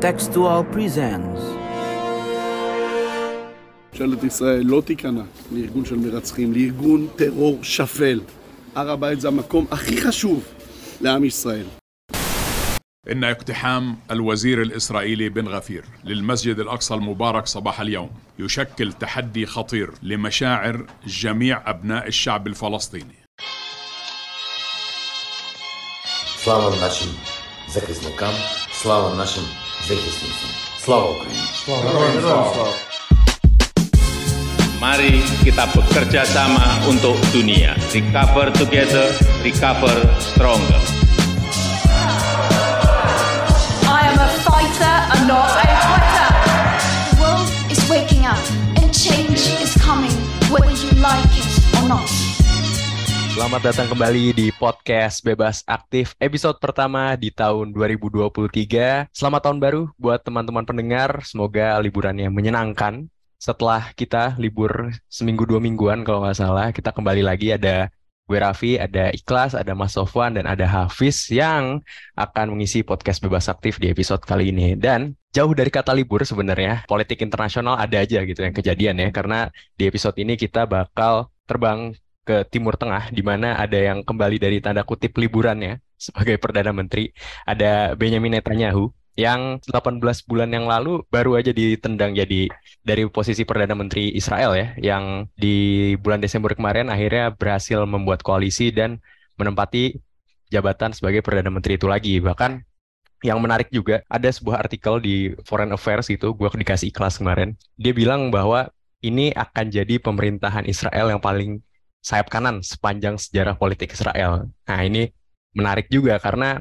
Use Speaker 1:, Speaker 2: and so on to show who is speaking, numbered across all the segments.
Speaker 1: Contextual presents.
Speaker 2: ממשלת ישראל לא תיכנע לארגון של מרצחים, לארגון טרור שפל. הר הבית זה המקום הכי חשוב לעם ישראל.
Speaker 3: إن اقتحام الوزير الإسرائيلي بن غفير للمسجد الأقصى المبارك صباح اليوم يشكل تحدي خطير لمشاعر جميع أبناء الشعب الفلسطيني
Speaker 4: Слава нашим захисникам, слава нашим захисницям. Слава Україні!
Speaker 5: Mari kita bekerja sama untuk dunia. Recover together, recover stronger.
Speaker 6: I am a fighter and not a quitter.
Speaker 7: The world is waking up and change is coming, whether you like it or not.
Speaker 8: Selamat datang kembali di podcast Bebas Aktif episode pertama di tahun 2023. Selamat tahun baru buat teman-teman pendengar. Semoga liburannya menyenangkan. Setelah kita libur seminggu dua mingguan kalau nggak salah, kita kembali lagi ada gue Raffi, ada Ikhlas, ada Mas Sofwan, dan ada Hafiz yang akan mengisi podcast Bebas Aktif di episode kali ini. Dan jauh dari kata libur sebenarnya, politik internasional ada aja gitu yang kejadian ya. Karena di episode ini kita bakal terbang ke Timur Tengah, di mana ada yang kembali dari tanda kutip liburannya sebagai Perdana Menteri. Ada Benjamin Netanyahu yang 18 bulan yang lalu baru aja ditendang jadi dari posisi Perdana Menteri Israel ya, yang di bulan Desember kemarin akhirnya berhasil membuat koalisi dan menempati jabatan sebagai Perdana Menteri itu lagi. Bahkan yang menarik juga ada sebuah artikel di Foreign Affairs itu, gue dikasih kelas kemarin. Dia bilang bahwa ini akan jadi pemerintahan Israel yang paling sayap kanan sepanjang sejarah politik Israel. Nah ini menarik juga karena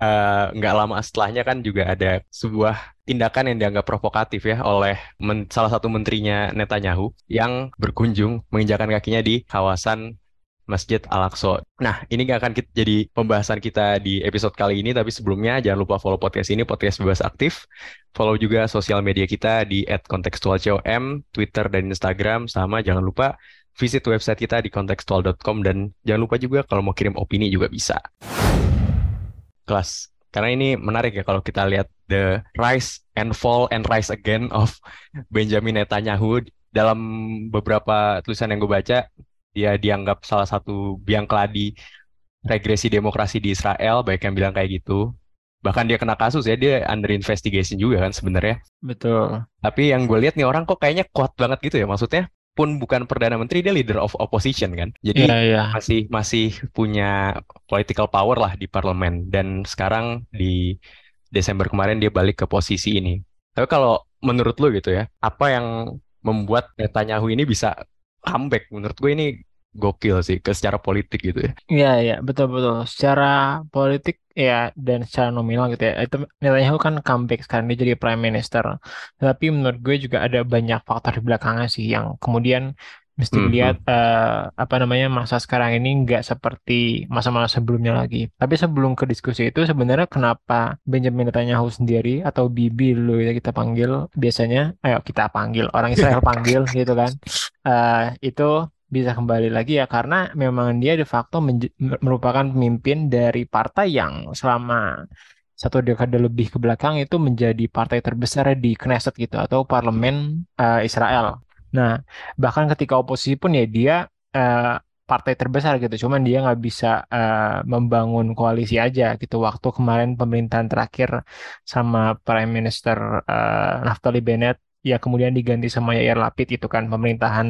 Speaker 8: uh, nggak lama setelahnya kan juga ada sebuah tindakan yang dianggap provokatif ya oleh men salah satu menterinya Netanyahu yang berkunjung menginjakan kakinya di kawasan Masjid Al-Aqsa. Nah, ini nggak akan kita, jadi pembahasan kita di episode kali ini, tapi sebelumnya jangan lupa follow podcast ini, podcast bebas aktif. Follow juga sosial media kita di @kontekstualcom, Twitter dan Instagram, sama jangan lupa visit website kita di kontekstual.com dan jangan lupa juga kalau mau kirim opini juga bisa. Kelas. Karena ini menarik ya kalau kita lihat the rise and fall and rise again of Benjamin Netanyahu dalam beberapa tulisan yang gue baca dia dianggap salah satu biang keladi regresi demokrasi di Israel baik yang bilang kayak gitu bahkan dia kena kasus ya dia under investigation juga kan sebenarnya
Speaker 9: Betul.
Speaker 8: tapi yang gue lihat nih orang kok kayaknya kuat banget gitu ya maksudnya pun bukan perdana menteri dia leader of opposition kan? Jadi
Speaker 9: Iya, iya.
Speaker 8: masih masih punya political power lah di parlemen. Dan sekarang di Desember kemarin dia balik ke posisi ini. Tapi kalau menurut lu gitu ya apa yang membuat Netanyahu ini bisa comeback? Menurut gue ini gokil sih ke secara politik gitu ya
Speaker 9: Iya, iya, betul-betul. Secara politik ya dan secara nominal gitu ya. Itu Netanyahu kan comeback sekarang dia jadi prime minister. Tapi menurut gue juga ada banyak faktor di belakangnya sih yang kemudian mesti
Speaker 8: Mhm.
Speaker 9: dilihat eh, apa namanya masa sekarang ini nggak seperti masa-masa sebelumnya lagi. Tapi sebelum ke diskusi itu sebenarnya kenapa Benjamin Netanyahu sendiri atau Bibi dulu ya kita panggil biasanya, ayo kita panggil orang Israel panggil gitu kan. Eh, itu bisa kembali lagi ya karena memang dia de facto merupakan pemimpin dari partai yang selama satu dekade lebih ke belakang itu menjadi partai terbesar di Knesset gitu atau parlemen eh, Israel. Nah, bahkan ketika oposisi pun ya dia eh, partai terbesar gitu. Cuman dia nggak bisa eh, membangun koalisi aja gitu. Waktu kemarin pemerintahan terakhir sama Prime Minister eh, Naftali Bennett ya kemudian diganti sama Yair Lapid itu kan pemerintahan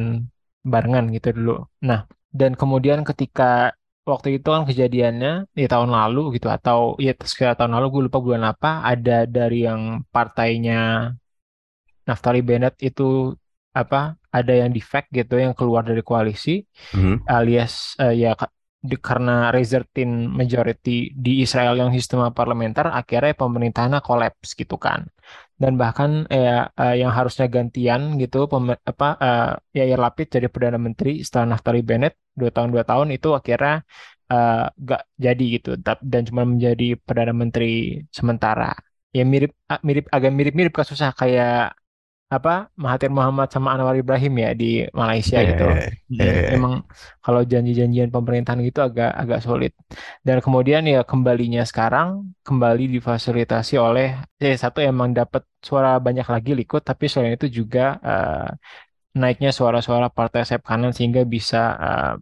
Speaker 9: barengan gitu dulu. Nah, dan kemudian ketika waktu itu kan kejadiannya di tahun lalu gitu atau ya sekitar tahun lalu gue lupa bulan apa ada dari yang partainya Naftali Bennett itu apa ada yang defect gitu yang keluar dari koalisi
Speaker 8: Mhm.
Speaker 9: alias eh, ya karena resulting majority di Israel yang sistem parlementer akhirnya pemerintahannya kolaps gitu kan. Dan bahkan ya eh, yang harusnya gantian gitu pem- apa eh, Yair Lapid jadi perdana menteri setelah Naftali Bennett dua tahun dua tahun itu akhirnya eh, gak jadi gitu. Dan cuma menjadi perdana menteri sementara. Ya mirip ah, mirip agak mirip-mirip kasusnya kayak apa Mahathir Muhammad sama Anwar Ibrahim ya di Malaysia gitu.
Speaker 8: Eh,
Speaker 9: Hmm,
Speaker 8: eh.
Speaker 9: Emang kalau janji-janjian pemerintahan gitu agak agak sulit. Dan kemudian ya kembalinya sekarang kembali difasilitasi oleh ya satu emang dapat suara banyak lagi Likud, tapi selain itu juga eh, naiknya suara-suara partai sayap kanan sehingga bisa eh,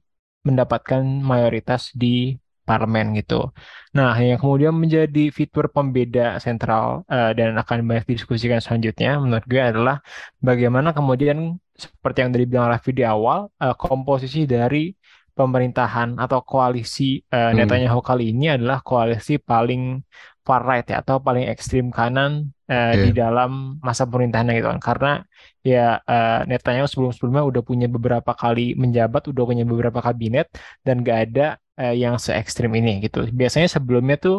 Speaker 9: mendapatkan mayoritas di parlemen gitu. Nah, yang kemudian menjadi fitur pembeda sentral eh, dan akan banyak didiskusikan selanjutnya menurut gue adalah bagaimana kemudian seperti yang tadi bilang Raffi di awal, eh, komposisi dari pemerintahan atau koalisi
Speaker 8: Hmm.
Speaker 9: Netanyahu kali ini adalah koalisi paling far right ya atau paling ekstrim kanan eh, di dalam masa pemerintahannya gitu kan. Karena ya eh, Netanyahu sebelum-sebelumnya udah punya beberapa kali menjabat, udah punya beberapa kabinet dan gak ada eh, yang se ekstrim ini gitu. Biasanya sebelumnya tuh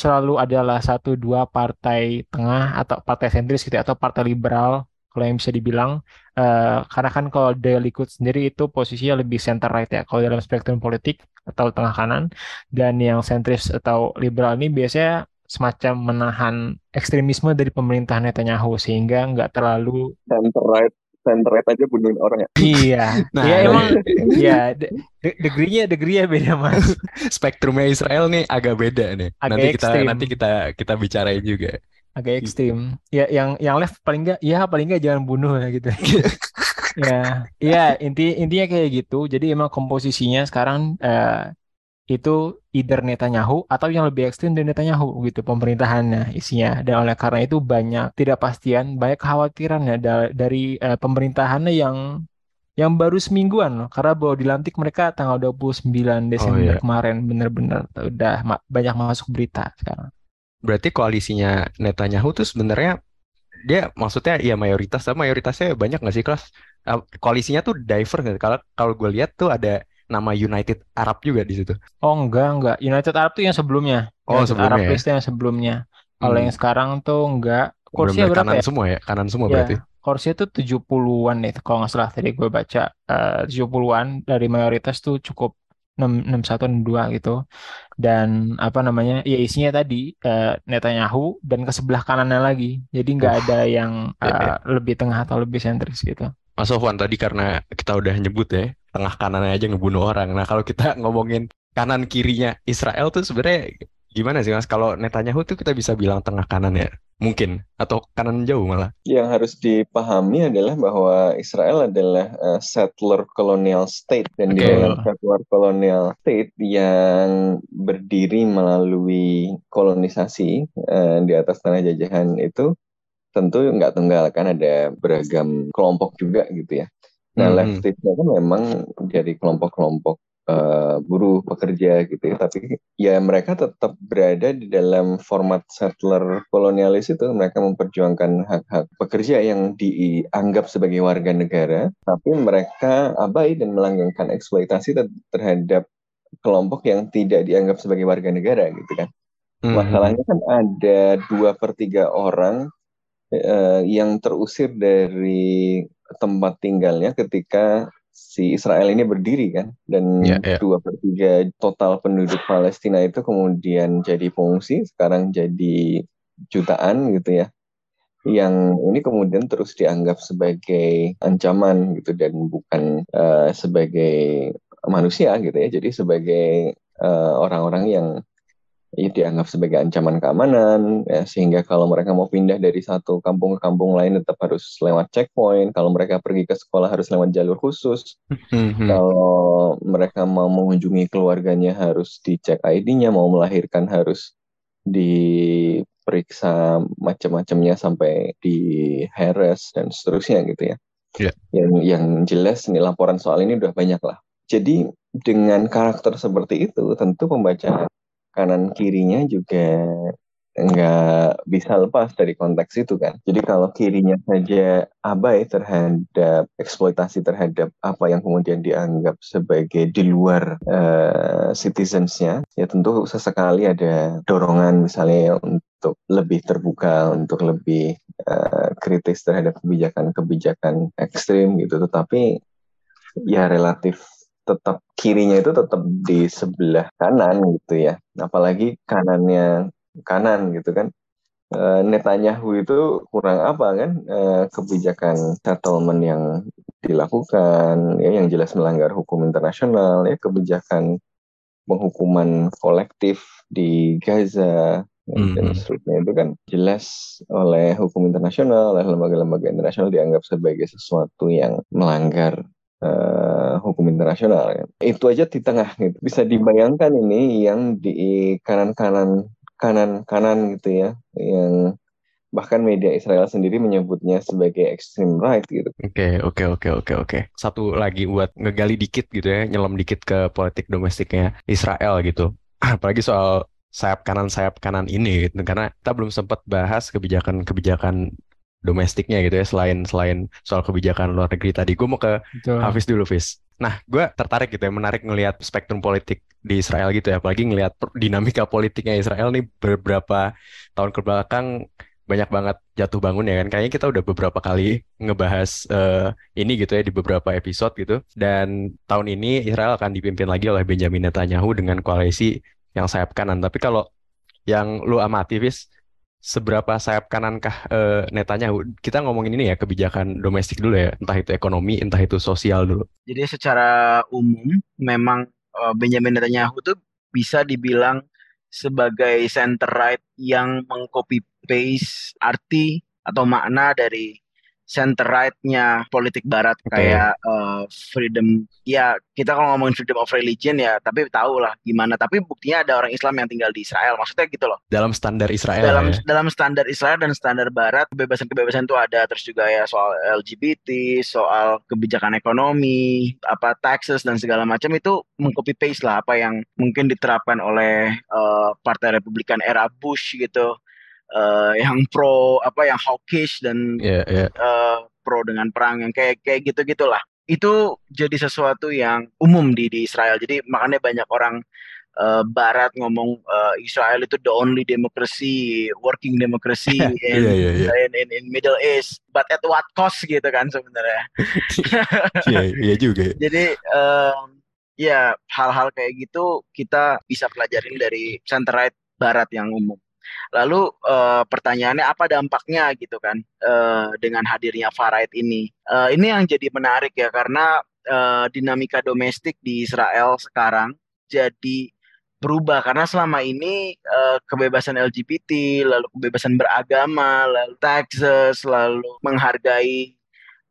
Speaker 9: selalu adalah satu dua partai tengah atau partai sentris gitu ya, atau partai liberal kalau yang bisa dibilang. Eh, karena kan kalau The Likud sendiri itu posisinya lebih center right ya kalau dalam spektrum politik atau tengah kanan. Dan yang sentris atau liberal ini biasanya semacam menahan ekstremisme dari pemerintahan Netanyahu sehingga nggak terlalu
Speaker 10: center right center right aja bunuhin orang ya.
Speaker 9: Iya.
Speaker 8: Nah,
Speaker 9: ya emang ya de- de- degree-nya degree-nya beda mas.
Speaker 8: Spektrumnya Israel nih agak beda nih.
Speaker 9: Agak
Speaker 8: nanti kita
Speaker 9: ekstrim.
Speaker 8: nanti kita kita bicarain juga.
Speaker 9: agak ekstrim. Ya yang yang left paling nggak ya paling nggak jangan bunuh ya gitu. Ya ya inti intinya kayak gitu. Jadi emang komposisinya sekarang eh, itu either Netanyahu atau yang lebih ekstrim dari Netanyahu gitu pemerintahannya isinya dan oleh karena itu banyak tidak pastian banyak kekhawatiran ya da- dari eh, pemerintahannya yang yang baru semingguan loh karena baru dilantik mereka tanggal 29
Speaker 8: iya.
Speaker 9: Desember kemarin bener-bener udah ma- banyak masuk berita sekarang
Speaker 8: Berarti koalisinya Netanyahu tuh sebenarnya dia maksudnya ya mayoritas tapi mayoritasnya banyak nggak sih kelas? Uh, Koalisinya tuh diverse nggak? Kalau kalau gue lihat tuh ada nama United Arab juga di situ.
Speaker 9: Oh enggak enggak United Arab tuh yang sebelumnya
Speaker 8: Oh,
Speaker 9: United
Speaker 8: sebelumnya
Speaker 9: Arab
Speaker 8: ya?
Speaker 9: yang sebelumnya kalau
Speaker 8: Hmm.
Speaker 9: yang sekarang tuh enggak kursinya
Speaker 8: Benar-benar
Speaker 9: berapa
Speaker 8: kanan
Speaker 9: ya?
Speaker 8: semua ya, kanan semua
Speaker 9: Ya,
Speaker 8: berarti.
Speaker 9: kursinya tuh 70-an deh kalau nggak salah tadi gue baca eh, 70-an dari mayoritas tuh cukup 6 61 62 gitu. Dan apa namanya? Ya isinya tadi eh, Netanyahu dan ke sebelah kanannya lagi. Jadi nggak
Speaker 8: Uh,
Speaker 9: ada yang
Speaker 8: ya, ya.
Speaker 9: eh, lebih tengah atau lebih sentris gitu.
Speaker 8: Mas Sofwan tadi karena kita udah nyebut ya, tengah kanannya aja ngebunuh orang. Nah, kalau kita ngomongin kanan kirinya Israel tuh sebenarnya gimana sih Mas? Kalau Netanyahu tuh kita bisa bilang tengah kanan ya? Mungkin atau kanan jauh malah.
Speaker 10: yang harus dipahami adalah bahwa Israel adalah uh, settler colonial state dan di
Speaker 8: Oke.
Speaker 10: dalam settler colonial state yang berdiri melalui kolonisasi uh, di atas tanah jajahan itu tentu nggak tunggal kan ada beragam kelompok juga gitu ya. Nah
Speaker 8: Mhm.
Speaker 10: leftisnya kan memang dari kelompok-kelompok uh, buruh pekerja gitu ya, tapi ya mereka tetap berada di dalam format settler kolonialis itu mereka memperjuangkan hak-hak pekerja yang dianggap sebagai warga negara tapi mereka abai dan melanggengkan eksploitasi ter- terhadap kelompok yang tidak dianggap sebagai warga negara gitu kan
Speaker 8: Mhm.
Speaker 10: masalahnya kan ada dua per tiga orang eh, yang terusir dari tempat tinggalnya ketika si Israel ini berdiri kan? Dan
Speaker 8: Ya, ya.
Speaker 10: dua per tiga total penduduk Palestina itu kemudian jadi pengungsi sekarang jadi jutaan gitu ya. Yang ini kemudian terus dianggap sebagai ancaman gitu dan bukan eh, sebagai manusia gitu ya. Jadi sebagai eh, orang-orang yang ya, dianggap sebagai ancaman keamanan ya, sehingga kalau mereka mau pindah dari satu kampung ke kampung lain tetap harus lewat checkpoint kalau mereka pergi ke sekolah harus lewat jalur khusus
Speaker 8: Mhm.
Speaker 10: kalau mereka mau mengunjungi keluarganya harus dicek ID-nya mau melahirkan harus diperiksa macam-macamnya sampai di harass dan seterusnya gitu ya
Speaker 8: Ya.
Speaker 10: yang yang jelas nih laporan soal ini udah banyak lah jadi dengan karakter seperti itu tentu pembacaan kanan kirinya juga nggak bisa lepas dari konteks itu kan. Jadi kalau kirinya saja abai terhadap eksploitasi terhadap apa yang kemudian dianggap sebagai di luar eh, citizens-nya, ya tentu sesekali ada dorongan misalnya untuk lebih terbuka, untuk lebih eh, kritis terhadap kebijakan-kebijakan ekstrim gitu. Tetapi ya relatif tetap kirinya itu tetap di sebelah kanan gitu ya. Apalagi kanannya kanan gitu kan. Uh, Netanyahu itu kurang apa kan? Uh, kebijakan settlement yang dilakukan ya yang jelas melanggar hukum internasional ya kebijakan penghukuman kolektif di Gaza mm-hmm. dan seterusnya itu kan jelas oleh hukum internasional oleh lembaga-lembaga internasional dianggap sebagai sesuatu yang melanggar uh, hukum internasional ya. itu aja di tengah gitu bisa dibayangkan ini yang di kanan-kanan kanan-kanan gitu ya yang bahkan media Israel sendiri menyebutnya sebagai extreme right gitu.
Speaker 8: Oke, okay, oke, okay, oke, okay, oke, oke. Satu lagi buat ngegali dikit gitu ya, nyelam dikit ke politik domestiknya Israel gitu. Apalagi soal sayap kanan sayap kanan ini gitu karena kita belum sempat bahas kebijakan-kebijakan domestiknya gitu ya selain selain soal kebijakan luar negeri tadi gue mau ke Betul. Hafiz dulu Hafiz nah gue tertarik gitu ya menarik ngelihat spektrum politik di Israel gitu ya apalagi ngelihat dinamika politiknya Israel nih beberapa tahun ke belakang banyak banget jatuh bangun ya kan. Kayaknya kita udah beberapa kali ngebahas uh, ini gitu ya di beberapa episode gitu. Dan tahun ini Israel akan dipimpin lagi oleh Benjamin Netanyahu dengan koalisi yang sayap kanan. Tapi kalau yang lu amati, Vis, seberapa sayap kanankah uh, Netanyahu? Kita ngomongin ini ya kebijakan domestik dulu ya, entah itu ekonomi, entah itu sosial dulu.
Speaker 11: Jadi secara umum memang uh, Benjamin Netanyahu tuh bisa dibilang sebagai center right yang mengcopy paste arti atau makna dari center right-nya politik barat okay. kayak uh, freedom. Ya kita kalau ngomongin freedom of religion ya tapi tahu lah gimana. Tapi buktinya ada orang Islam yang tinggal di Israel maksudnya gitu loh.
Speaker 8: Dalam standar Israel
Speaker 11: dalam
Speaker 8: ya?
Speaker 11: dalam standar Israel dan standar barat kebebasan-kebebasan itu ada. Terus juga ya soal LGBT soal kebijakan ekonomi apa taxes dan segala macam itu mengcopy paste lah apa yang mungkin diterapkan oleh uh, partai Republikan era Bush gitu uh, yang pro apa yang hawkish dan yeah, yeah. Uh, pro dengan perang yang kayak kayak gitu gitulah itu jadi sesuatu yang umum di di Israel. Jadi makanya banyak orang uh, Barat ngomong uh, Israel itu the only democracy working democracy in, yeah, yeah, yeah. in, in in Middle East. But at what cost gitu kan sebenarnya.
Speaker 8: Iya iya juga
Speaker 11: jadi um, ya hal-hal kayak gitu kita bisa pelajarin dari center right Barat yang umum Lalu uh, pertanyaannya apa dampaknya gitu kan uh, dengan hadirnya Faraid ini? Uh, ini yang jadi menarik ya karena uh, dinamika domestik di Israel sekarang jadi berubah karena selama ini uh, kebebasan LGBT, lalu kebebasan beragama, lalu taxes, lalu menghargai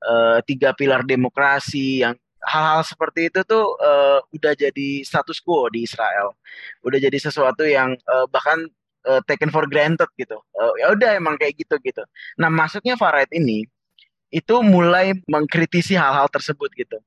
Speaker 11: uh, tiga pilar demokrasi yang hal-hal seperti itu tuh uh, udah jadi status quo di Israel, udah jadi sesuatu yang uh, bahkan uh, taken for granted gitu. Uh, ya udah emang kayak gitu gitu. Nah, masuknya Farid ini itu mulai mengkritisi hal-hal tersebut gitu.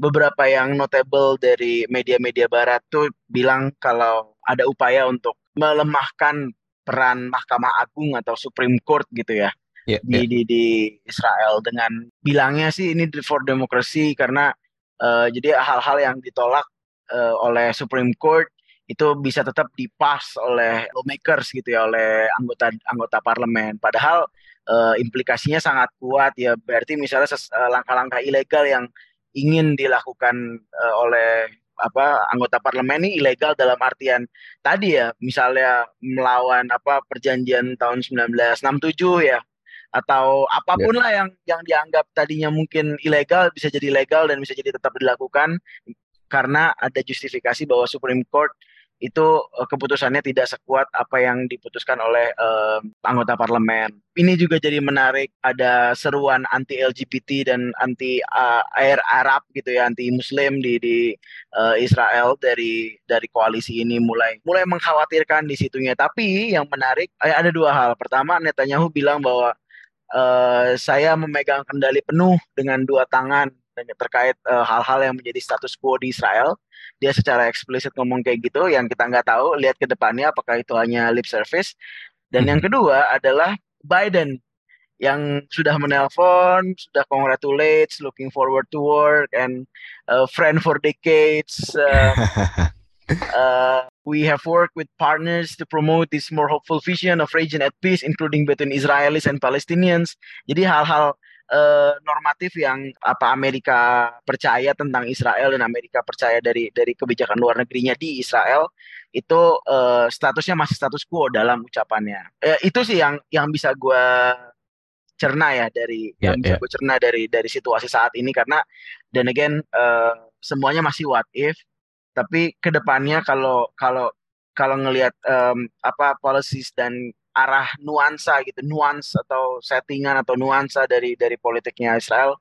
Speaker 11: Beberapa yang notable dari media-media barat tuh bilang kalau ada upaya untuk melemahkan peran Mahkamah Agung atau Supreme Court gitu ya. Yeah, di, yeah. di di Israel dengan bilangnya sih ini for democracy karena uh, jadi hal-hal yang ditolak uh, oleh Supreme Court itu bisa tetap dipas oleh lawmakers gitu ya oleh anggota anggota parlemen. Padahal uh, implikasinya sangat kuat ya. Berarti misalnya uh, langkah-langkah ilegal yang ingin dilakukan uh, oleh apa anggota parlemen ini ilegal dalam artian tadi ya misalnya melawan apa perjanjian tahun 1967 ya. Atau apa pun yeah. lah yang yang dianggap tadinya mungkin ilegal bisa jadi legal dan bisa jadi tetap dilakukan karena ada justifikasi bahwa Supreme Court itu uh, keputusannya tidak sekuat apa yang diputuskan oleh uh, anggota parlemen. Ini juga jadi menarik ada seruan anti LGBT dan anti uh, air Arab gitu ya, anti Muslim di di uh, Israel dari dari koalisi ini mulai mulai mengkhawatirkan di situnya. Tapi yang menarik ada dua hal. Pertama Netanyahu bilang bahwa uh, saya memegang kendali penuh dengan dua tangan terkait hal-hal uh, yang menjadi status quo di Israel dia secara eksplisit ngomong kayak gitu yang kita nggak tahu lihat ke depannya apakah itu hanya lip service dan yang hmm. kedua adalah Biden yang sudah menelpon, sudah congratulates, looking forward to work, and uh, friend for decades. Uh, uh, we have worked with partners to promote this more hopeful vision of region at peace, including between Israelis and Palestinians. Jadi hal-hal uh, normatif yang apa Amerika percaya tentang Israel dan Amerika percaya dari dari kebijakan luar negerinya di Israel itu uh, statusnya masih status quo dalam ucapannya. Eh, itu sih yang yang bisa gue cerna ya dari yeah, yang bisa yeah. gue cerna dari dari situasi saat ini karena dan again uh, semuanya masih what if tapi ke depannya kalau kalau kalau ngelihat um, apa policies dan arah nuansa gitu, nuans atau settingan atau nuansa dari dari politiknya Israel,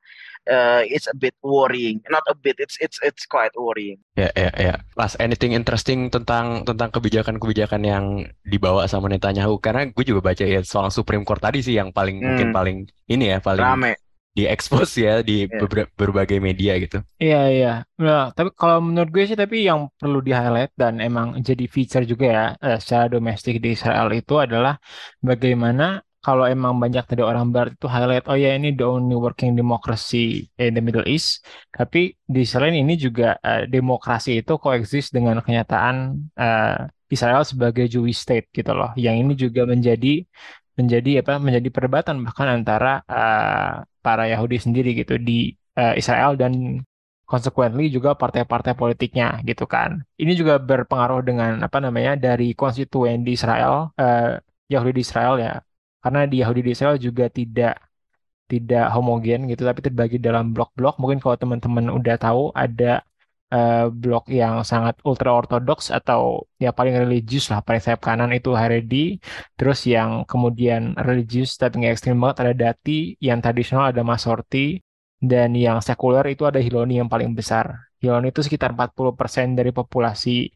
Speaker 11: uh, it's a bit worrying. Not a bit, it's it's it's quite worrying.
Speaker 8: Ya ya ya. Last anything interesting tentang tentang kebijakan-kebijakan yang dibawa sama Netanyahu karena gue juga baca ya soal Supreme Court tadi sih yang paling hmm. mungkin paling ini ya paling
Speaker 11: rame
Speaker 8: diekspos ya di yeah. berbagai media gitu.
Speaker 9: Iya iya. Nah, tapi kalau menurut gue sih tapi yang perlu di highlight dan emang jadi feature juga ya eh, secara domestik di Israel itu adalah bagaimana kalau emang banyak dari orang barat itu highlight oh ya ini the only working democracy in the Middle East tapi di selain ini juga uh, demokrasi itu coexist dengan kenyataan uh, Israel sebagai Jewish state gitu loh yang ini juga menjadi menjadi apa menjadi perdebatan bahkan antara uh, para Yahudi sendiri gitu di uh, Israel dan consequently juga partai-partai politiknya gitu kan. Ini juga berpengaruh dengan apa namanya dari konstituen di Israel uh, Yahudi di Israel ya. Karena di Yahudi di Israel juga tidak tidak homogen gitu tapi terbagi dalam blok-blok. Mungkin kalau teman-teman udah tahu ada uh, blok yang sangat ultra ortodoks atau ya paling religius lah paling sayap kanan itu Haredi terus yang kemudian religius tapi nggak ekstrim banget ada Dati yang tradisional ada Masorti dan yang sekuler itu ada Hiloni yang paling besar Hiloni itu sekitar 40% dari populasi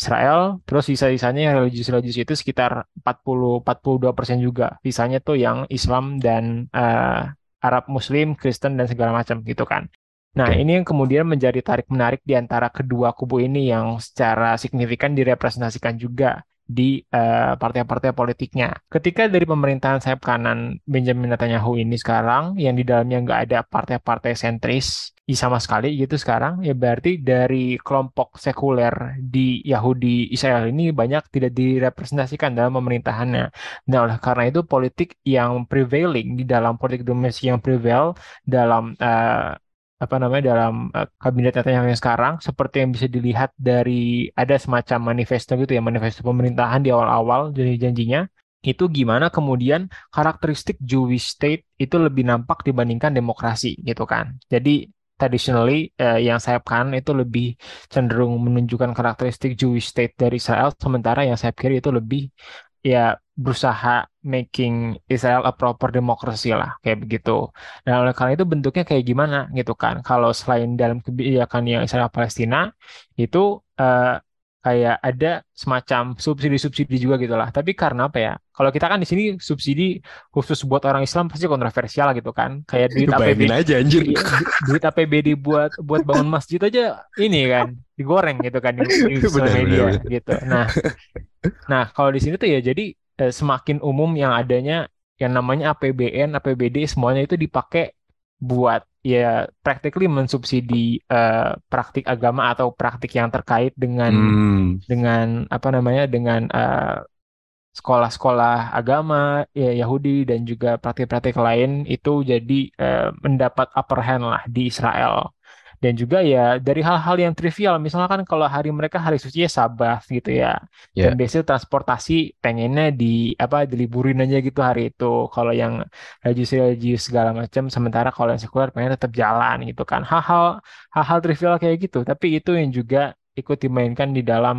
Speaker 9: Israel, terus sisa-sisanya yang religius-religius itu sekitar 40 42% juga. Sisanya tuh yang Islam dan uh, Arab Muslim, Kristen dan segala macam gitu kan. Nah, okay. ini yang kemudian menjadi tarik-menarik di antara kedua kubu ini yang secara signifikan direpresentasikan juga di eh, partai-partai politiknya. Ketika dari pemerintahan sayap kanan Benjamin Netanyahu ini sekarang, yang di dalamnya nggak ada partai-partai sentris sama sekali gitu sekarang, ya berarti dari kelompok sekuler di Yahudi Israel ini banyak tidak direpresentasikan dalam pemerintahannya. Nah, oleh karena itu politik yang prevailing di dalam politik domestik yang prevail dalam uh, apa namanya dalam uh, kabinet Netanyahu yang sekarang seperti yang bisa dilihat dari ada semacam manifesto gitu ya manifesto pemerintahan di awal-awal jadi janjinya itu gimana kemudian karakteristik Jewish state itu lebih nampak dibandingkan demokrasi gitu kan. Jadi traditionally uh, yang sayap kanan itu lebih cenderung menunjukkan karakteristik Jewish state dari Israel sementara yang sayap kiri itu lebih ya berusaha making Israel a proper democracy lah kayak begitu. Dan oleh karena itu bentuknya kayak gimana gitu kan. Kalau selain dalam kebijakan yang Israel Palestina itu uh, kayak ada semacam subsidi-subsidi juga gitu lah. Tapi karena apa ya? Kalau kita kan di sini subsidi khusus buat orang Islam pasti kontroversial gitu kan. Kayak duit APBD
Speaker 8: aja anjir. Iya,
Speaker 9: duit APBD buat buat bangun masjid aja ini kan digoreng gitu kan di, di sosial media gitu. Nah, nah kalau di sini tuh ya jadi eh, semakin umum yang adanya yang namanya APBN, APBD semuanya itu dipakai buat ya practically mensubsidi uh, praktik agama atau praktik yang terkait dengan hmm. dengan apa namanya dengan uh, sekolah-sekolah agama ya Yahudi dan juga praktik-praktik lain itu jadi uh, mendapat upper hand lah di Israel dan juga ya dari hal-hal yang trivial misalkan kalau hari mereka hari suci ya sabat gitu ya. Yeah. dan biasanya transportasi pengennya di apa diliburin aja gitu hari itu. Kalau yang religius religius segala macam sementara kalau yang sekuler pengen tetap jalan gitu kan. Hal-hal hal-hal trivial kayak gitu. Tapi itu yang juga ikut dimainkan di dalam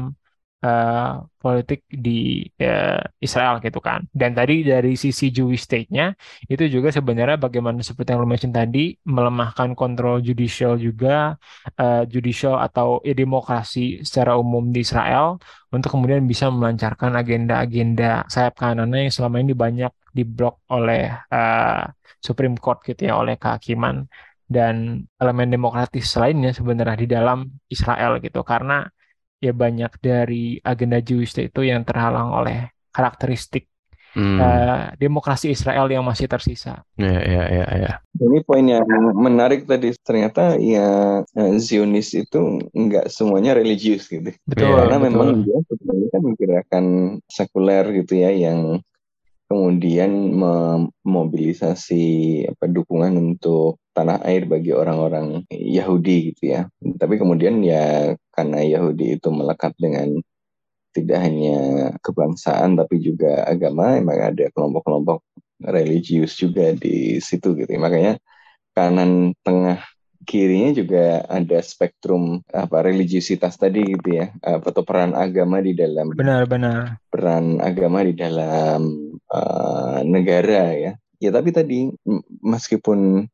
Speaker 9: uh, politik di uh, Israel gitu kan. Dan tadi dari sisi Jewish state-nya itu juga sebenarnya bagaimana seperti yang lo mention tadi melemahkan kontrol judicial juga uh, judicial atau ya, demokrasi secara umum di Israel untuk kemudian bisa melancarkan agenda-agenda sayap kanannya yang selama ini banyak diblok oleh uh, Supreme Court gitu ya oleh kehakiman dan elemen demokratis lainnya sebenarnya di dalam Israel gitu karena ya banyak dari agenda Jewish itu yang terhalang oleh karakteristik hmm. uh, demokrasi Israel yang masih tersisa.
Speaker 8: Ya, ya, ya, ya.
Speaker 10: Ini poin yang menarik tadi ternyata ya eh, Zionis itu nggak semuanya religius gitu.
Speaker 9: Betul.
Speaker 10: Karena
Speaker 9: betul.
Speaker 10: memang dia sebenarnya kan gerakan sekuler gitu ya yang kemudian memobilisasi apa dukungan untuk tanah air bagi orang-orang Yahudi gitu ya. Tapi kemudian ya karena Yahudi itu melekat dengan tidak hanya kebangsaan tapi juga agama emang ada kelompok-kelompok religius juga di situ gitu makanya kanan tengah kirinya juga ada spektrum apa religiusitas tadi gitu ya atau peran agama di dalam
Speaker 9: benar-benar
Speaker 10: peran agama di dalam uh, negara ya. Ya tapi tadi meskipun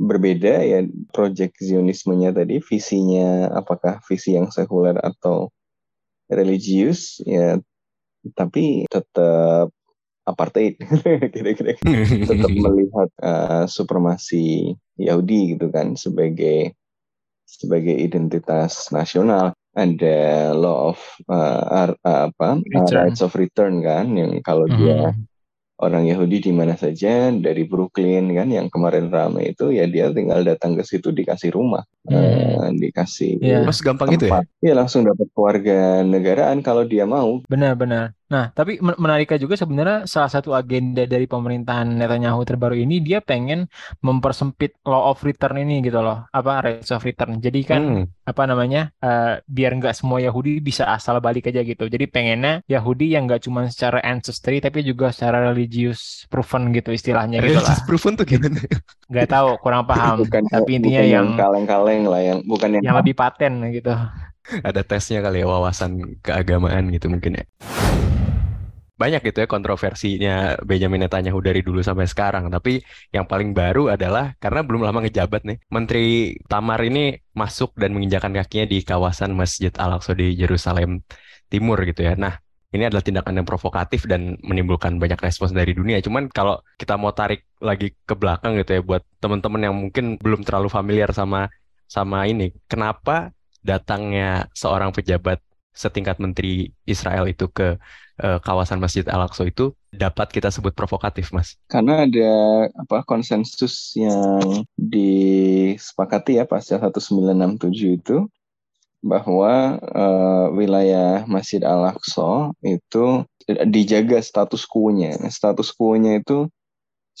Speaker 10: berbeda ya proyek Zionismenya tadi visinya apakah visi yang sekuler atau religius ya tapi tetap apartheid kira-kira. Tetap melihat uh, supremasi Yahudi gitu kan sebagai sebagai identitas nasional. Ada law of uh, apa uh, rights of return kan yang kalau mm -hmm. dia orang Yahudi di mana saja dari Brooklyn kan yang kemarin ramai itu ya dia tinggal datang ke situ dikasih rumah hmm. uh, dikasih
Speaker 8: yeah. mas gampang tempat. itu ya
Speaker 10: Iya langsung dapat keluarga negaraan kalau dia mau
Speaker 9: benar-benar Nah, tapi menariknya juga sebenarnya salah satu agenda dari pemerintahan Netanyahu terbaru ini dia pengen mempersempit law of return ini gitu loh, apa rights of return. Jadi kan hmm. apa namanya uh, biar nggak semua Yahudi bisa asal balik aja gitu. Jadi pengennya Yahudi yang nggak cuma secara ancestry tapi juga secara religious proven gitu istilahnya gitu lah.
Speaker 8: proven tuh gimana?
Speaker 9: Nggak tahu, kurang paham.
Speaker 10: bukan,
Speaker 9: tapi intinya
Speaker 10: bukan
Speaker 9: yang
Speaker 10: kaleng-kaleng lah, yang bukan yang,
Speaker 9: yang lebih paten gitu.
Speaker 8: Ada tesnya kali ya wawasan keagamaan gitu mungkin ya banyak gitu ya kontroversinya Benjamin Netanyahu dari dulu sampai sekarang. Tapi yang paling baru adalah karena belum lama ngejabat nih, Menteri Tamar ini masuk dan menginjakan kakinya di kawasan Masjid Al-Aqsa di Yerusalem Timur gitu ya. Nah, ini adalah tindakan yang provokatif dan menimbulkan banyak respons dari dunia. Cuman kalau kita mau tarik lagi ke belakang gitu ya buat teman-teman yang mungkin belum terlalu familiar sama sama ini, kenapa datangnya seorang pejabat setingkat menteri Israel itu ke uh, kawasan Masjid Al-Aqsa itu dapat kita sebut provokatif, Mas?
Speaker 10: Karena ada apa konsensus yang disepakati ya pasca 1967 itu bahwa uh, wilayah Masjid Al-Aqsa itu dijaga status quo-nya. Status quo-nya itu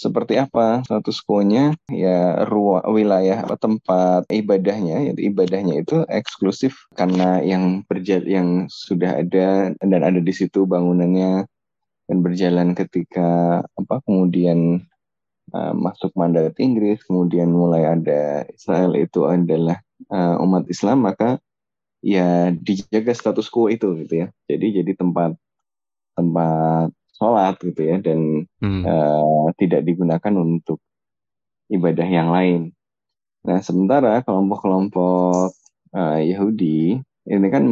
Speaker 10: seperti apa status quo-nya? Ya ruang wilayah atau tempat ibadahnya yaitu ibadahnya itu eksklusif karena yang berjalan yang sudah ada dan ada di situ bangunannya dan berjalan ketika apa kemudian uh, masuk mandat Inggris kemudian mulai ada Israel itu adalah uh, umat Islam maka ya dijaga status quo itu gitu ya. Jadi jadi tempat tempat sholat gitu ya dan hmm. uh, tidak digunakan untuk ibadah yang lain. Nah sementara kelompok-kelompok uh, Yahudi ini kan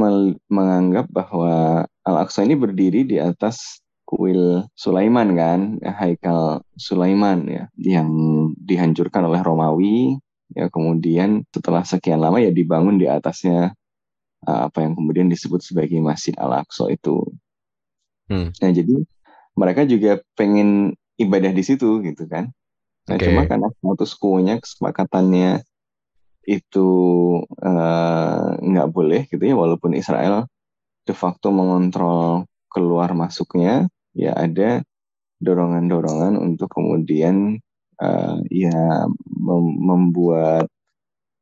Speaker 10: menganggap bahwa Al-Aqsa ini berdiri di atas kuil Sulaiman kan, Haikal Sulaiman ya, yang dihancurkan oleh Romawi, ya kemudian setelah sekian lama ya dibangun di atasnya uh, apa yang kemudian disebut sebagai Masjid Al-Aqsa itu. Hmm. Nah jadi mereka juga pengen ibadah di situ gitu kan. Nah okay. cuma karena status quo-nya kesepakatannya itu eh, nggak uh, boleh gitu ya walaupun Israel de facto mengontrol keluar masuknya ya ada dorongan-dorongan untuk kemudian uh, ya mem membuat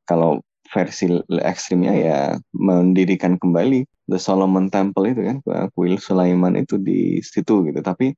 Speaker 10: kalau versi ekstrimnya ya mendirikan kembali The Solomon Temple itu kan kuil Sulaiman itu di situ gitu tapi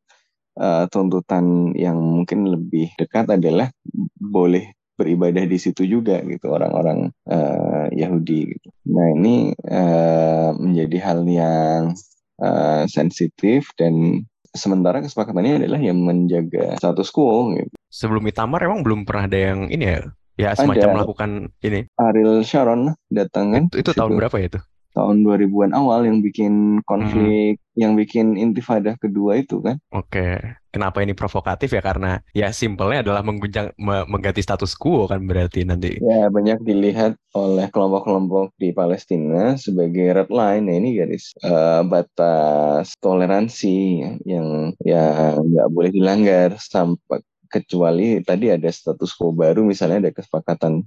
Speaker 10: uh, tuntutan yang mungkin lebih dekat adalah boleh beribadah di situ juga gitu orang-orang uh, Yahudi gitu. Nah ini uh, menjadi hal yang uh, sensitif dan sementara kesepakatannya adalah yang menjaga status quo gitu.
Speaker 8: Sebelum Itamar emang belum pernah ada yang ini ya ya semacam ada melakukan ini.
Speaker 10: Ariel Sharon datang kan.
Speaker 8: Itu, itu tahun berapa ya itu?
Speaker 10: tahun 2000-an awal yang bikin konflik, hmm. yang bikin intifadah kedua itu kan.
Speaker 8: Oke, kenapa ini provokatif ya? Karena ya simpelnya adalah mengguncang, mengganti status quo kan berarti nanti.
Speaker 10: Ya banyak dilihat oleh kelompok-kelompok di Palestina sebagai red line. Nah ini garis uh, batas toleransi yang ya nggak boleh dilanggar sampai kecuali tadi ada status quo baru misalnya ada kesepakatan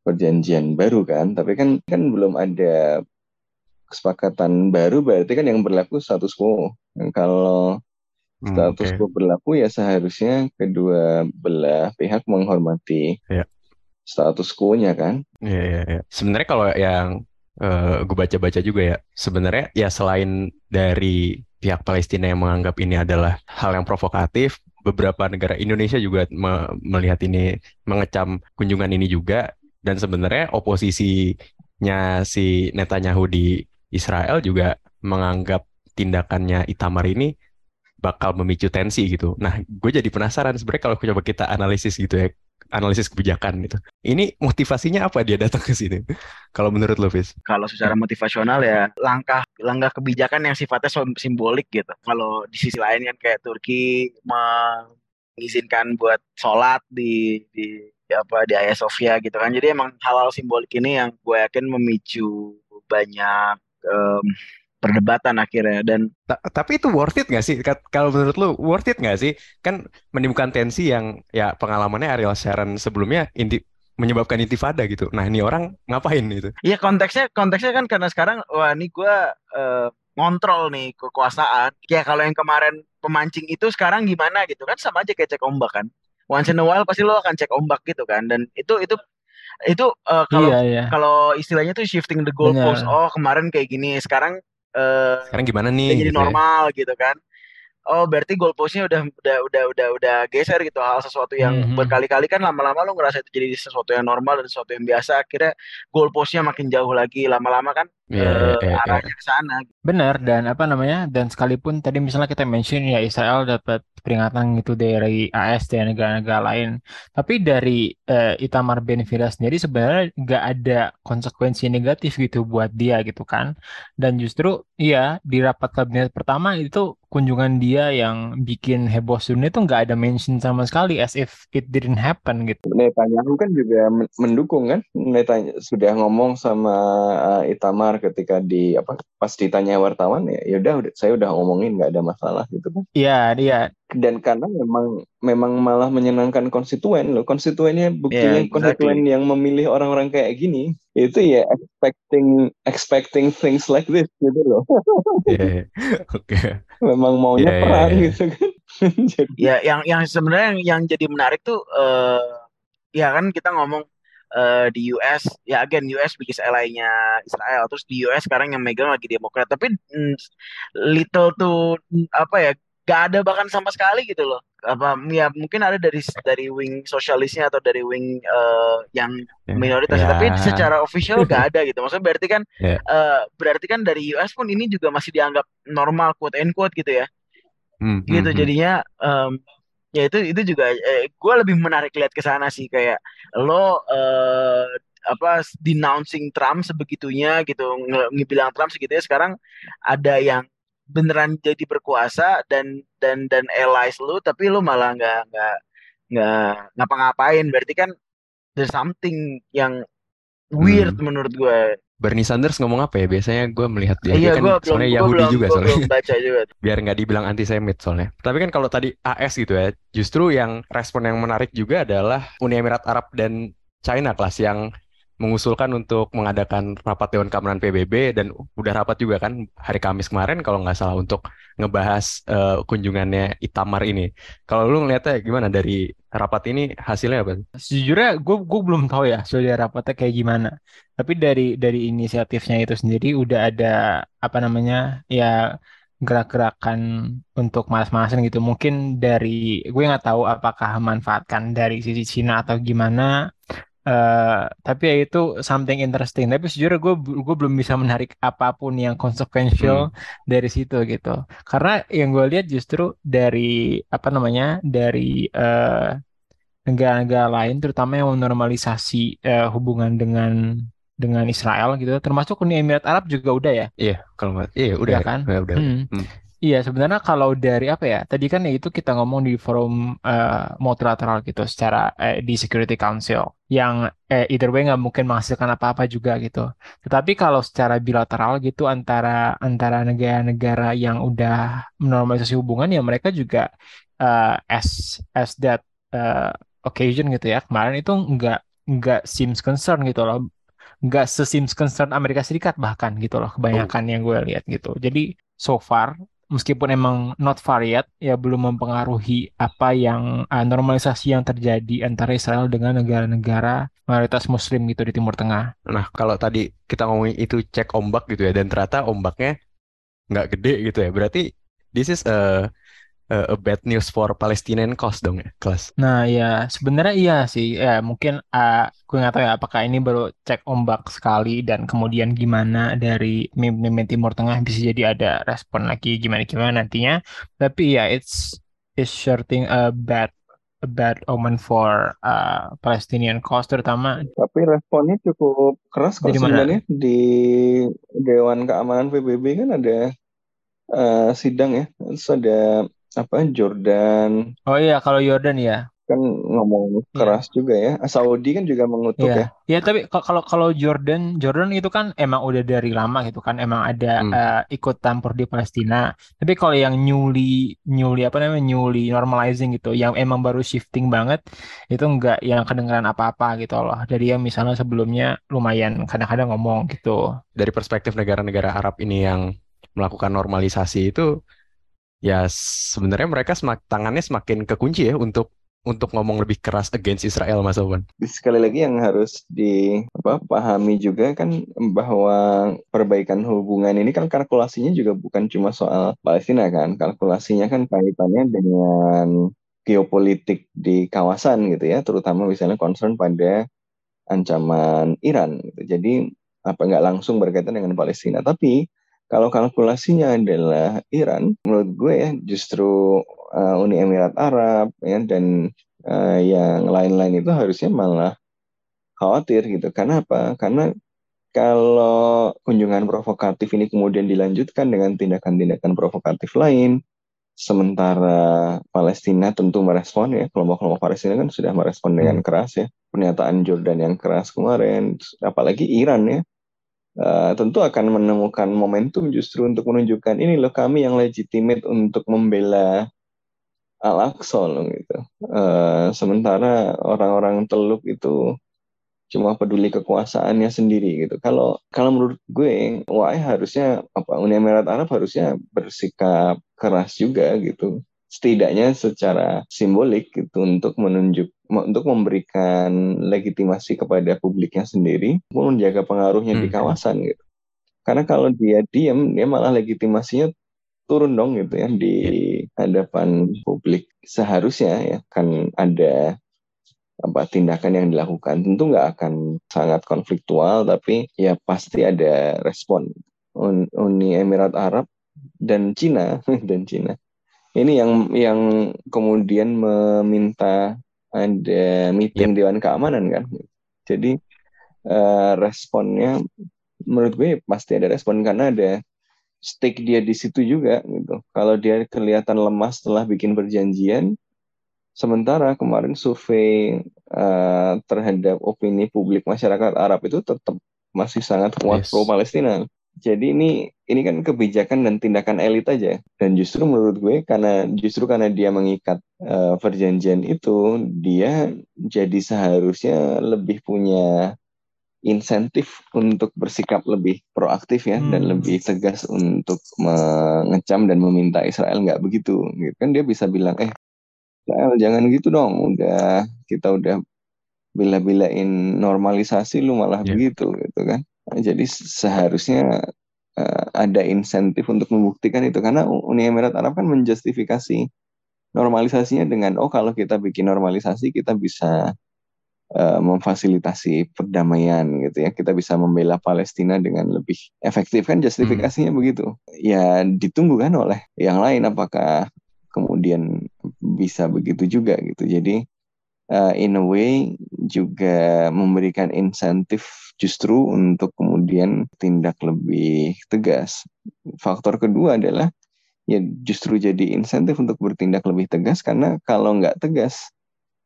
Speaker 10: perjanjian baru kan tapi kan kan belum ada kesepakatan baru berarti kan yang berlaku status quo. Kalau hmm, status hmm, okay. quo berlaku ya seharusnya kedua belah pihak menghormati yeah. status quo-nya kan.
Speaker 8: Iya, yeah, yeah, yeah. Sebenarnya kalau yang uh, gue baca-baca juga ya sebenarnya ya selain dari pihak Palestina yang menganggap ini adalah hal yang provokatif beberapa negara Indonesia juga me melihat ini mengecam kunjungan ini juga dan sebenarnya oposisinya si Netanyahu di Israel juga menganggap tindakannya Itamar ini bakal memicu tensi gitu. Nah, gue jadi penasaran sebenarnya kalau coba kita analisis gitu ya, analisis kebijakan gitu. Ini motivasinya apa dia datang ke sini? kalau menurut lo, Fis?
Speaker 11: Kalau secara motivasional ya langkah langkah kebijakan yang sifatnya simbolik gitu. Kalau di sisi lain kan kayak Turki mengizinkan buat sholat di di apa di Hagia Sophia gitu kan. Jadi emang hal-hal simbolik ini yang gue yakin memicu banyak um, perdebatan akhirnya. Dan
Speaker 8: Ta tapi itu worth it nggak sih? Kalau menurut lu worth it nggak sih? Kan menimbulkan tensi yang ya pengalamannya Ariel Sharon sebelumnya inti menyebabkan intifada gitu. Nah ini orang ngapain itu
Speaker 11: Iya konteksnya konteksnya kan karena sekarang wah ini gue uh, ngontrol nih kekuasaan. Ya kalau yang kemarin pemancing itu sekarang gimana gitu? Kan sama aja kayak cek ombak kan. Once in a while pasti lo akan cek ombak gitu kan. Dan itu itu itu uh, kalau iya, iya. kalau istilahnya tuh shifting the goalpost oh kemarin kayak gini sekarang
Speaker 8: uh, sekarang gimana nih
Speaker 11: jadi gitu ya? normal ya? gitu kan oh berarti goalpostnya udah udah udah udah udah geser gitu hal sesuatu yang mm -hmm. berkali-kali kan lama-lama lo ngerasa itu jadi sesuatu yang normal dan sesuatu yang biasa akhirnya goalpostnya makin jauh lagi lama-lama kan yeah, uh, yeah, yeah, arahnya ke sana.
Speaker 9: Benar dan apa namanya dan sekalipun tadi misalnya kita mention ya Israel dapat peringatan gitu dari AS dan negara-negara lain. Tapi dari uh, Itamar Ben sendiri sebenarnya nggak ada konsekuensi negatif gitu buat dia gitu kan. Dan justru iya di rapat kabinet pertama itu kunjungan dia yang bikin heboh dunia itu nggak ada mention sama sekali as if it didn't happen gitu.
Speaker 10: Netanyahu kan juga mendukung kan? Netanyahu sudah ngomong sama uh, Itamar ketika di apa pas ditanya wartawan ya ya udah saya udah ngomongin nggak ada masalah gitu kan.
Speaker 9: Iya iya
Speaker 10: dan karena memang memang malah menyenangkan konstituen loh konstituennya buktinya yeah, exactly. konstituen yang memilih orang-orang kayak gini itu ya expecting expecting things like this gitu loh
Speaker 8: yeah, oke okay.
Speaker 10: memang maunya yeah, perang yeah, gitu kan
Speaker 11: jadi... ya yang yang sebenarnya yang, yang jadi menarik tuh uh, ya kan kita ngomong uh, di US ya again US biggest ally-nya Israel terus di US sekarang yang megang lagi Demokrat tapi mm, little tuh apa ya gak ada bahkan sama sekali gitu loh apa ya mungkin ada dari dari wing sosialisnya atau dari wing uh, yang ya, minoritas yeah. tapi secara official gak ada gitu maksudnya berarti kan yeah. Ya. uh, berarti kan dari US pun ini juga masih dianggap normal quote and quote gitu ya mm, gitu mm, jadinya um, ya itu itu juga eh, gue lebih menarik lihat ke sana sih kayak lo uh, apa denouncing Trump sebegitunya gitu ngebilang Trump segitunya sekarang ada yang beneran jadi berkuasa dan dan dan allies lu tapi lu malah nggak nggak nggak ngapa-ngapain berarti kan there's something yang weird hmm. menurut gue
Speaker 8: Bernie Sanders ngomong apa ya? Biasanya gue melihat dia, iya, dia kan gua soalnya belum, Yahudi juga gua soalnya. Belum baca juga. Biar nggak dibilang antisemit soalnya. Tapi kan kalau tadi AS gitu ya, justru yang respon yang menarik juga adalah Uni Emirat Arab dan China kelas yang mengusulkan untuk mengadakan rapat Dewan Keamanan PBB dan udah rapat juga kan hari Kamis kemarin kalau nggak salah untuk ngebahas uh, kunjungannya Itamar ini. Kalau lu ngeliatnya gimana dari rapat ini hasilnya apa?
Speaker 9: Sejujurnya gue gue belum tahu ya soal rapatnya kayak gimana. Tapi dari dari inisiatifnya itu sendiri udah ada apa namanya ya gerak-gerakan untuk malas-malasan gitu. Mungkin dari gue nggak tahu apakah memanfaatkan dari sisi Cina atau gimana Uh, tapi ya itu something interesting. Tapi sejujurnya gue gue belum bisa menarik apa pun yang konsekuensial hmm. dari situ gitu. Karena yang gue lihat justru dari apa namanya dari negara negara-negara lain, terutama yang menormalisasi uh, hubungan dengan dengan Israel gitu, termasuk Uni Emirat Arab juga udah ya.
Speaker 8: Iya, kalau nggak, iya udah,
Speaker 9: udah kan.
Speaker 8: Ya, udah. Hmm.
Speaker 9: Hmm. Iya, sebenarnya kalau dari apa ya? Tadi kan ya itu kita ngomong di forum uh, multilateral gitu, secara uh, di Security Council, yang eh, either way nggak mungkin menghasilkan apa-apa juga gitu. Tetapi kalau secara bilateral gitu antara antara negara-negara yang udah menormalisasi hubungan, ya mereka juga uh, as as that uh, occasion gitu ya. Kemarin itu nggak nggak seems concern gitu loh nggak seseems concern Amerika Serikat bahkan gitu loh kebanyakan oh. yang gue lihat gitu jadi so far meskipun emang not far yet, ya belum mempengaruhi apa yang uh, normalisasi yang terjadi antara Israel dengan negara-negara mayoritas Muslim gitu di Timur Tengah.
Speaker 8: Nah, kalau tadi kita ngomongin itu cek ombak gitu ya, dan ternyata ombaknya nggak gede gitu ya, berarti this is a a bad news for Palestinian cause dong ya, kelas.
Speaker 9: Nah ya sebenarnya iya sih ya mungkin uh, gue nggak tahu ya apakah ini baru cek ombak sekali dan kemudian gimana dari meme Timur Tengah bisa jadi ada respon lagi gimana gimana nantinya. Tapi ya it's it's sure thing a bad a bad omen for uh, Palestinian cause terutama.
Speaker 10: Tapi responnya cukup keras kok sebenarnya di Dewan Keamanan PBB kan ada uh, sidang ya, terus ada apa Jordan.
Speaker 9: Oh iya, kalau Jordan ya.
Speaker 10: Kan ngomong iya. keras yeah. juga ya. Saudi kan juga mengutuk
Speaker 9: yeah. ya. Iya, tapi kalau kalau Jordan, Jordan itu kan emang udah dari lama gitu kan, emang ada hmm. uh, ikut campur di Palestina. Tapi kalau yang newly newly apa namanya newly normalizing gitu, yang emang baru shifting banget, itu enggak yang kedengeran apa-apa gitu loh. Dari yang misalnya sebelumnya lumayan kadang-kadang ngomong gitu.
Speaker 8: Dari perspektif negara-negara Arab ini yang melakukan normalisasi itu ya sebenarnya mereka semak, tangannya semakin kekunci ya untuk untuk ngomong lebih keras against Israel Mas Owen.
Speaker 10: Sekali lagi yang harus dipahami juga kan bahwa perbaikan hubungan ini kan kalkulasinya juga bukan cuma soal Palestina kan. Kalkulasinya kan kaitannya dengan geopolitik di kawasan gitu ya, terutama misalnya concern pada ancaman Iran. Gitu. Jadi apa nggak langsung berkaitan dengan Palestina, tapi kalau kalkulasinya adalah Iran, menurut gue ya justru uh, Uni Emirat Arab ya dan uh, yang lain-lain itu harusnya malah khawatir gitu. Karena apa? Karena kalau kunjungan provokatif ini kemudian dilanjutkan dengan tindakan-tindakan provokatif lain, sementara Palestina tentu merespon ya kelompok-kelompok Palestina kan sudah merespon dengan hmm. keras ya pernyataan Jordan yang keras kemarin, apalagi Iran ya uh, tentu akan menemukan momentum justru untuk menunjukkan ini loh kami yang legitimate untuk membela Al-Aqsa loh gitu. Uh, sementara orang-orang Teluk itu cuma peduli kekuasaannya sendiri gitu. Kalau kalau menurut gue, wah harusnya apa Uni Emirat Arab harusnya bersikap keras juga gitu setidaknya secara simbolik gitu untuk menunjuk untuk memberikan legitimasi kepada publiknya sendiri pun menjaga pengaruhnya hmm. di kawasan gitu. Karena kalau dia diam dia malah legitimasinya turun dong gitu ya di yeah. hadapan publik seharusnya ya kan ada apa tindakan yang dilakukan tentu nggak akan sangat konfliktual tapi ya pasti ada respon Uni Emirat Arab dan Cina dan Cina ini yang yang kemudian meminta ada meeting yep. Dewan Keamanan kan. Jadi uh, responnya menurut gue pasti ada respon karena ada stake dia di situ juga gitu. Kalau dia kelihatan lemah setelah bikin perjanjian, sementara kemarin survei uh, terhadap opini publik masyarakat Arab itu tetap masih sangat kuat yes. pro Palestina. Jadi ini ini kan kebijakan dan tindakan elit aja. Dan justru menurut gue karena justru karena dia mengikat uh, perjanjian itu, dia jadi seharusnya lebih punya insentif untuk bersikap lebih proaktif ya hmm. dan lebih tegas untuk mengecam dan meminta Israel nggak begitu. Gitu kan dia bisa bilang eh Israel jangan gitu dong, udah kita udah bila-bilain normalisasi lu malah yeah. begitu gitu kan. Jadi seharusnya uh, ada insentif untuk membuktikan itu. Karena Uni Emirat Arab kan menjustifikasi normalisasinya dengan oh kalau kita bikin normalisasi kita bisa uh, memfasilitasi perdamaian gitu ya. Kita bisa membela Palestina dengan lebih efektif. Kan justifikasinya hmm. begitu. Ya ditunggu kan oleh yang lain apakah kemudian bisa begitu juga gitu. Jadi uh, in a way juga memberikan insentif justru untuk kemudian tindak lebih tegas. Faktor kedua adalah ya justru jadi insentif untuk bertindak lebih tegas karena kalau nggak tegas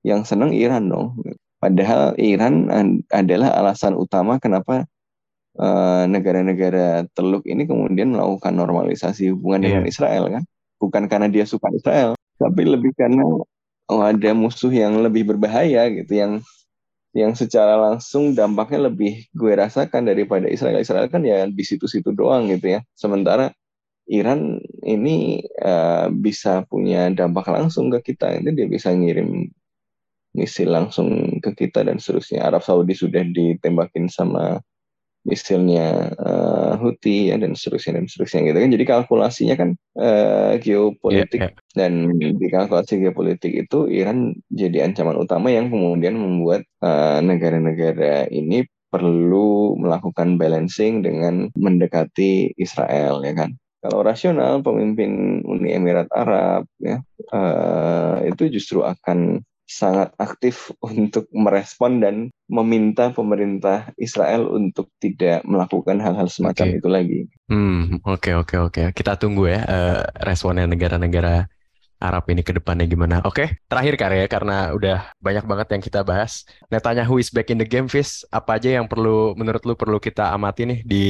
Speaker 10: yang senang Iran dong. Padahal Iran adalah alasan utama kenapa uh, negara-negara Teluk ini kemudian melakukan normalisasi hubungan yeah. dengan Israel kan. Bukan karena dia suka Israel, tapi lebih karena oh ada musuh yang lebih berbahaya gitu yang yang secara langsung dampaknya lebih gue rasakan daripada Israel. Israel kan ya di situ-situ doang gitu ya. Sementara Iran ini uh, bisa punya dampak langsung ke kita. Itu dia bisa ngirim misil langsung ke kita dan seterusnya. Arab Saudi sudah ditembakin sama misilnya uh, Houthi ya dan seterusnya dan seterusnya gitu kan. Jadi kalkulasinya kan uh, geopolitik yeah, yeah. dan di kalkulasi geopolitik itu Iran jadi ancaman utama yang kemudian membuat negara-negara uh, ini perlu melakukan balancing dengan mendekati Israel ya kan. Kalau rasional, pemimpin Uni Emirat Arab ya uh, itu justru akan sangat aktif untuk merespon dan meminta pemerintah Israel untuk tidak melakukan hal-hal semacam okay. itu lagi.
Speaker 8: Hmm, oke okay, oke okay, oke. Okay. Kita tunggu ya uh, responnya negara-negara Arab ini ke depannya gimana. Oke, okay, terakhir karya karena udah banyak banget yang kita bahas. Netanyahu is back in the game, Fis. Apa aja yang perlu menurut lu perlu kita amati nih di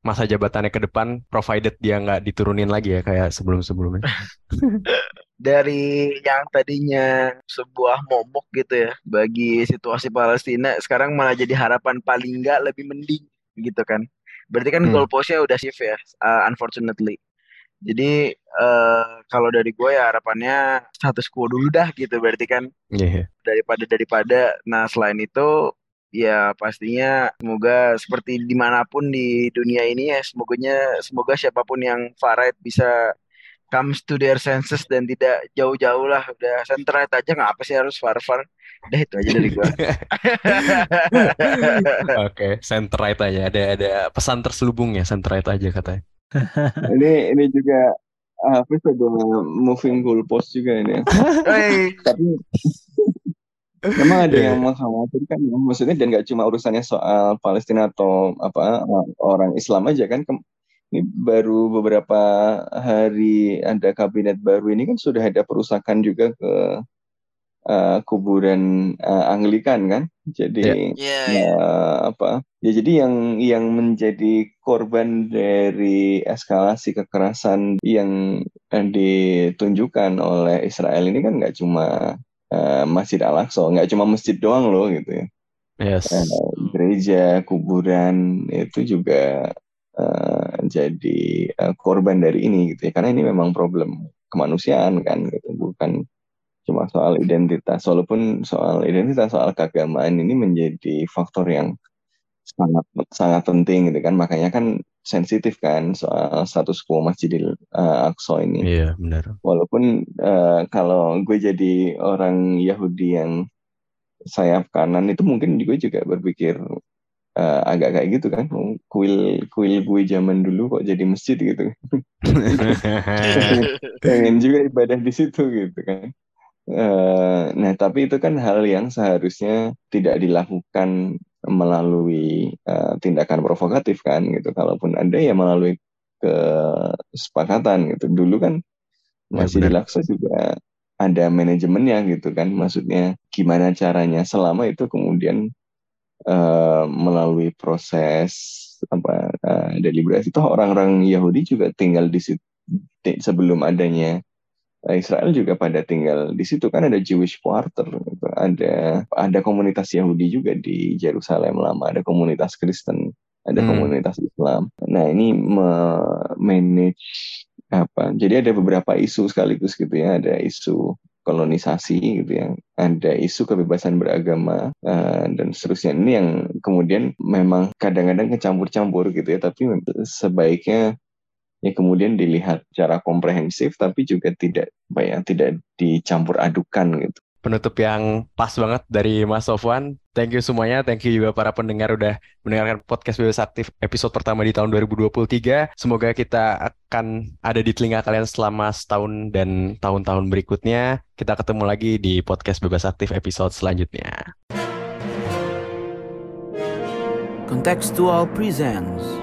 Speaker 8: masa jabatannya ke depan provided dia nggak diturunin lagi ya kayak sebelum-sebelumnya.
Speaker 11: Dari yang tadinya sebuah momok gitu ya bagi situasi Palestina sekarang malah jadi harapan paling nggak lebih mending gitu kan. Berarti kan hmm. goalpostnya udah shift ya, uh, unfortunately. Jadi uh, kalau dari gue ya harapannya status quo dulu dah gitu berarti kan yeah. daripada daripada. Nah selain itu ya pastinya semoga seperti di mana pun di dunia ini ya semoganya semoga siapa pun yang far right bisa comes to their senses dan tidak jauh-jauh lah. Udah center right aja nggak apa sih harus far-far. Udah itu aja dari gua.
Speaker 8: Oke okay, center right aja. Ada ada pesan terselubung ya center right aja katanya.
Speaker 10: Ini ini juga Hafiz ada moving goalpost juga ini. Tapi Memang ada yang mengkhawatirkan ya, maksudnya dan nggak cuma urusannya soal Palestina atau apa orang Islam aja kan. Ini baru beberapa hari ada kabinet baru ini kan sudah ada perusakan juga ke uh, kuburan uh, Anglikan kan. Jadi yeah. Yeah, uh, apa? Ya jadi yang yang menjadi korban dari eskalasi kekerasan yang ditunjukkan oleh Israel ini kan nggak cuma uh, Masjid Al-Aqsa nggak cuma masjid doang loh gitu ya yes. uh, gereja kuburan itu juga uh, jadi uh, korban dari ini gitu ya karena ini memang problem kemanusiaan kan gitu bukan cuma soal identitas walaupun soal identitas soal keagamaan ini menjadi faktor yang sangat sangat penting gitu kan makanya kan sensitif kan soal status quo Masjidil uh, Aqsa ini.
Speaker 8: Iya benar.
Speaker 10: Walaupun uh, kalau gue jadi orang Yahudi yang sayap kanan itu mungkin gue juga berpikir uh, agak kayak gitu kan kuil kuil gue zaman dulu kok jadi masjid gitu pengen juga ibadah di situ gitu kan uh, nah tapi itu kan hal yang seharusnya tidak dilakukan melalui uh, tindakan provokatif kan gitu. Kalaupun ada ya melalui kesepakatan gitu. Dulu kan ya, masih di Laksa juga ada manajemennya gitu kan. Maksudnya gimana caranya selama itu kemudian uh, melalui proses apa uh, deliberasi itu orang-orang Yahudi juga tinggal di situ sebelum adanya Nah, Israel juga pada tinggal di situ kan ada Jewish Quarter, gitu. ada ada komunitas Yahudi juga di Yerusalem lama, ada komunitas Kristen, ada hmm. komunitas Islam. Nah ini manage apa? Jadi ada beberapa isu sekaligus gitu ya, ada isu kolonisasi gitu ya, ada isu kebebasan beragama uh, dan seterusnya. Ini yang kemudian memang kadang-kadang kecampur-campur gitu ya, tapi sebaiknya ya kemudian dilihat secara komprehensif tapi juga tidak ya tidak dicampur adukan gitu.
Speaker 8: Penutup yang pas banget dari Mas Sofwan. Thank you semuanya. Thank you juga para pendengar udah mendengarkan podcast Bebas Aktif episode pertama di tahun 2023. Semoga kita akan ada di telinga kalian selama setahun dan tahun-tahun berikutnya. Kita ketemu lagi di podcast Bebas Aktif episode selanjutnya.
Speaker 1: Contextual Presents